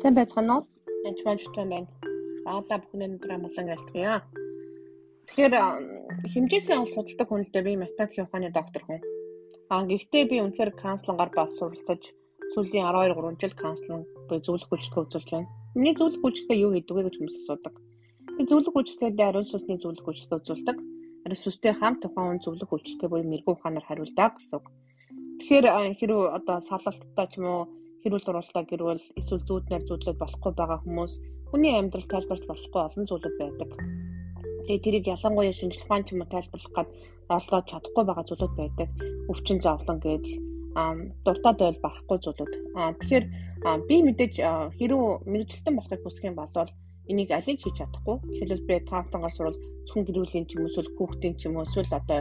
Сайн байцгаана уу? Энд маань чутган байна. Баада бүхний өдрөө молон гэлтгийа. Тэгэхээр хэмжээсээ ол судалдаг хүнэлтэй би математикийн ухааны доктор хүн. Аа гэхдээ би үнэхээр канцлангаар бас суралцаж сүүлийн 12 3 жил канцлан буюу зөвлөх үйлчлэгээ үзүүлж байна. Миний зөвлөх үйлчлэгээ юу гэдэг вэ гэж хүмүүс асуудаг. Би зөвлөх үйлчлэгээд ариун сүнсний зөвлөх үйлчлэгээ үзүүлдэг. Ариун сүнстэй хамт тухайн хүн зөвлөх үйлчлэгээ буюу мэрэгүү ухаанаар хариулдаг гэсэн үг. Тэгэхээр хэрвээ одоо салалттай ч юм уу хэрүүл дуруулалтаа гэрвэл эсвэл зүүднээр зүүдлээд болохгүй байгаа хүмүүс хүний амьдрал тайлбарч болохгүй олон зүйлүүд байдаг. Тэгээ тэрийг ялангуяа шинжлэх ухаан ч юм уу тайлбарлах гад орлоод чадахгүй байгаа зүйлүүд байдаг. Өвчин зовлон гэдэл дуртад байл барахгүй зүйлүүд. Тэгэхээр би мэдээж хэрүү мэрэгжилтэн болохыг хүсэх юм бол энийг алийг хийж чадахгүй. Жишээлбэл би таамтангаар сурвал зөвхөн гэр бүлийн ч юм уу эсвэл хүүхдийн ч юм уу эсвэл одоо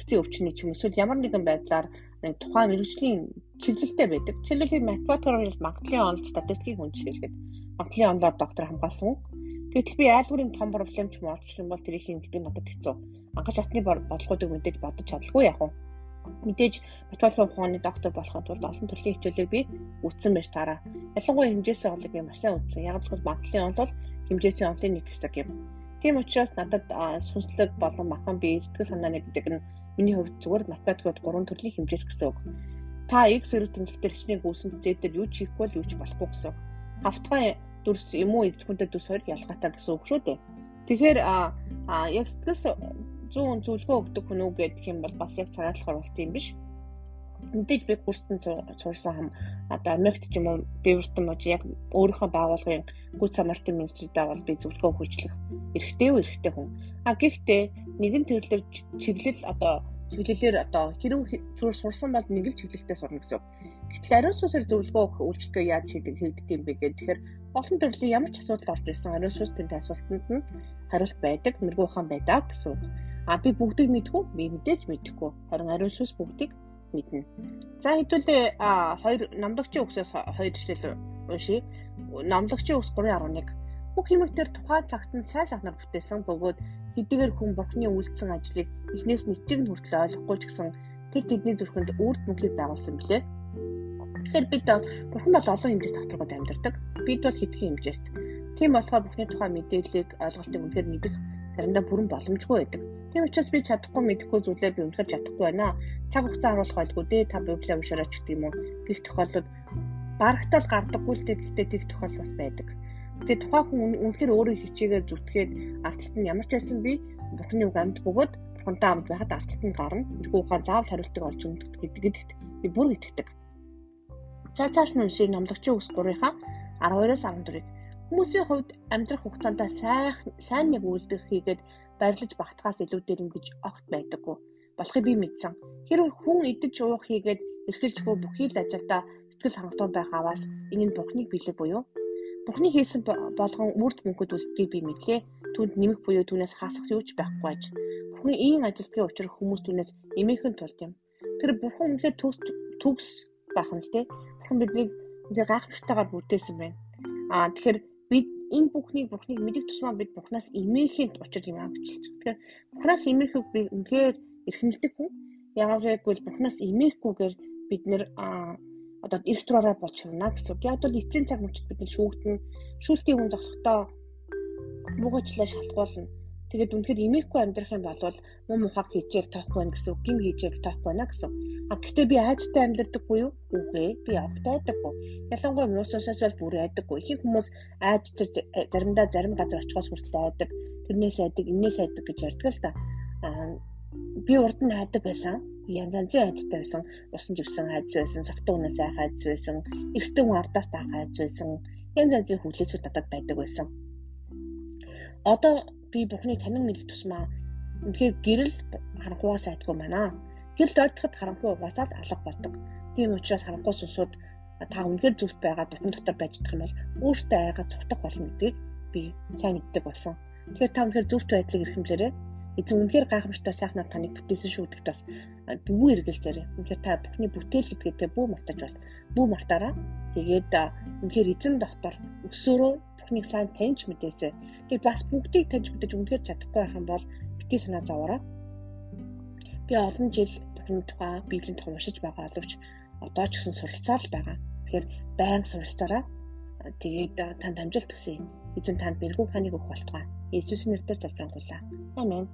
сэтгцийн өвчний ч юм эсвэл ямар нэгэн байдлаар нэг тухайн мэрэгжлийн чиглэлтэй байдаг. Жишээлбэл математикаар бол магадлалын онол статистикийг хүн жишээлгээд магадлалын онолоор доктор хамгаалсан. Гэтэл би айлгуурын том проблем ч юм бол тэрийг хийх надад хэцүү. Ангаж хатны бодлогоодыг мэдээж бодож чадлаггүй яг уу. Мэдээж математикийн ухааны доктор болоход бол олон төрлийн хичээлийг би үтсэн байж таараа. Ялангуяа хэмжээсээ онлог юм асаа үтсэн. Яг л магадлалын онол бол хэмжээсийн онлын нэг хэсэг юм. Тийм учраас надад сүнслэг болон махан бие сэтгэл санааны гэдэг нь Миний хувьд зүгээр математикод гурван төрлийн хэмжээс гэсэн үг. Та x зэрэг тэмдэгтэр хичнээн гүйсэн зэдээр юу ч хийхгүй л юу ч болохгүй гэсэн. Хавтгай дүрс юм уу эзэхүнтэй дүрс хоёр ялгаатай гэсэн үг шүү дээ. Тэгэхээр яг сэтгэс зүүн зөвлөгөө өгдөг хүн үг гэдэг юм бол бас яг цагаатлахаар болт юм биш. Мэдээж би курстэн цуурсан хам одоо Америкт ч юм уу Бивертон мож яг өөрийнхөө байгууллагын гүц самартын министртэй бол би зөвлөгөө хүчлэх эрхтэй үү эрхтэй хүн. А гэхдээ нэгэн төрлөөр чиглэл одоо чиглэлээр одоо хэрэг зүгээр сурсан бол нэг л чиглэлтэй сурна гэсэн. Гэтэл ариун сүсээр зөвлөгөө өгөх үйлчлэгээ яаж хийдэг хийгдэх юм бэ гэхээр тэгэхээр олон төрлийн ямар ч асуудал орж ирсэн ариун сүс тэнд асуултанд нь хариулт байдаг, мэрэгүү ухаан байдаг гэсэн. А би бүгдийг мэдгүй, би мэдээж мэдэхгүй. Харин ариун сүс бүгдийг мэднэ. За хэдүүлээ а хоёр намлагчийн үгсээс хоёр жишээл уншия. Намлагчийн үгс 3.11 бүх юмтер тухайн цагт нь сайн сайхнаар бүтээсэн бөгөөд хэдийгээр хүн бурхны үйлдсэн ажлыг эхнээс нэцэг нь хүртэл ойлгохгүй ч гэсэн тэр тэдний зүрхэнд үрд мөнхийг байгуулсан билээ. Тэгэхээр бид бурхан бол олон хэмжээс тогтворгод амьдардаг. Бид бол хэдхэн хэмжээст. Тийм болохоор бурхны тухай мэдээллийг ойлголтыг үнэхээр мэдэх заримдаа бүрэн боломжгүй байдаг. Тийм учраас би чадахгүй мэдэхгүй зүйлээ би үнэхээр чадахгүй байна. Цаг хугацаа харуулах байлгүй дээ. Та библийг уншаарай ч гэдэг юм уу. Гэх тохиолдолд барагтаал гардаггүй л дээ гэхдээ тэг тохиол бас байдаг. Тэгээ тухайн хүн үнэхээр өөрөө хичээгээ зүтгээд ардталт нь ямар ч байсан би бурхны үг амьд бөгөөд бурхантай хамт байхад ардталт нь гарна. Тэрхүү ухаан заавал хариултыг олж өгдөг гэдэгт би бүр итгэдэг. За цааш нь уншиг номлогчийн үс 3-ийнхаа 12-оос 14-ийг хүмүүсийн хувьд амьдрах хугацаанд сайн сайн нэг үйлдэл хийгээд баярлаж багтахаас илүү дэрэмгэж огт байдаггүй. Болохыг би мэдсэн. Хэрвээ хүн идэж уух хийгээд эрхэлж буй бүхий л ажилдаа сэтгэл хангалттай байх аваас энэ нь бурхныг билэг буюу Бурхны хийсэн болгон үрд мөнгөд үлдгийг би мэдлээ. Түүнд нэмэх буюу түүнээс хасах юу ч байхгүй аж. Бурхны ийм ажилтгийн учир хүмүүс түүнээс эмээхэн тулд юм. Тэр бурхан үнэхээр төгс төгс байх нь л дээ. Бурхан биднийг үнэхээр гайхамшигтайгаар бүтээсэн байна. Аа тэгэхээр бид энэ бүхнийг бурхныг мэдэх тусмаа бид бурхнаас эмээхийн учир юм байгаа. Тэгэхээр бурхнаас эмээхийг би үнэхээр эрхэмлдэг хүн. Яагаад гэвэл бурхнаас эмээхгүйгээр бид нэр одоо эрх зураараа болж хурна гэсэн үг. Яг бол эцсийн цаг мөчид бид нэг шүүгдэн шүүлтийн хүн зогсохдоо муугачлаа шалтгуулна. Тэгээд үнэхээр имээхгүй амьдрах юм бол муу мухаг хийжэл тоохгүй байна гэсэн үг, гим хийжэл тоохгүй байна гэсэн. А гэхдээ би айдтай амьдрдаггүй юу? Үгүй ээ, би огт айдаггүй. Ялангуяа муус усаас бол бүр айдаггүй. Ихэнх хүмүүс айд заримдаа зарим газар очихоос хүртэл айдаг. Тэрнээс айдаг, энээс айдаг гэж ярьдаг л та. А би урд нь айдаг байсан янз янзын айдтай байсан. Усан живсэн айдс байсан, согтуунаас айх айдс байсан, эртэн ардаас таах айдс байсан. Янз янзын хүлээцүүд надад байдаг байсан. Одоо би бүхний танин мэдэх тусмаа үнэхээр гэрэл харанхуйгаас айдгүй байна. Гэрэл ойртоход харанхуй угаасаад алга болдог. Тийм учраас харанхуй сүнсүүд та үнэхээр зүвт байгаа дотн дотор байж чадах юм бол өөртөө айгаа цутах болно гэдгийг би сайн мэддэг болсон. Тэгэхээр та үнэхээр зүвт байдлыг эрхэмлээрэй эзэн үнэхээр гайхамшигтай сайхнаар таныг бүтээсэн шүү гэдэгт бас бүү эргэлзээрэй. Үнэхээр та бүхний бүтээл гэдгээ бүү мартаж бол бүү мартаараа. Тэгээд үнэхээр эзэн дотор өсөөрөө бүхнийг сайн таньж мэдээсэй. Тэгээд бас бүгдийг таньж мэдэж үнэхээр чадахгүй байх юм бол бити санаа зовоорой. Би олон жил бүхний тухай библийн тухай уншиж байгаа боловч одоо ч гэсэн суралцаар л байгаа. Тэгэхээр байнга суралцаараа. Тэгээд танд амжилт хүсье. Эзэн танд бэрхүү ханыг өгөх болтугай. Иесусийн нэрээр залбирanгуйлаа. Амен.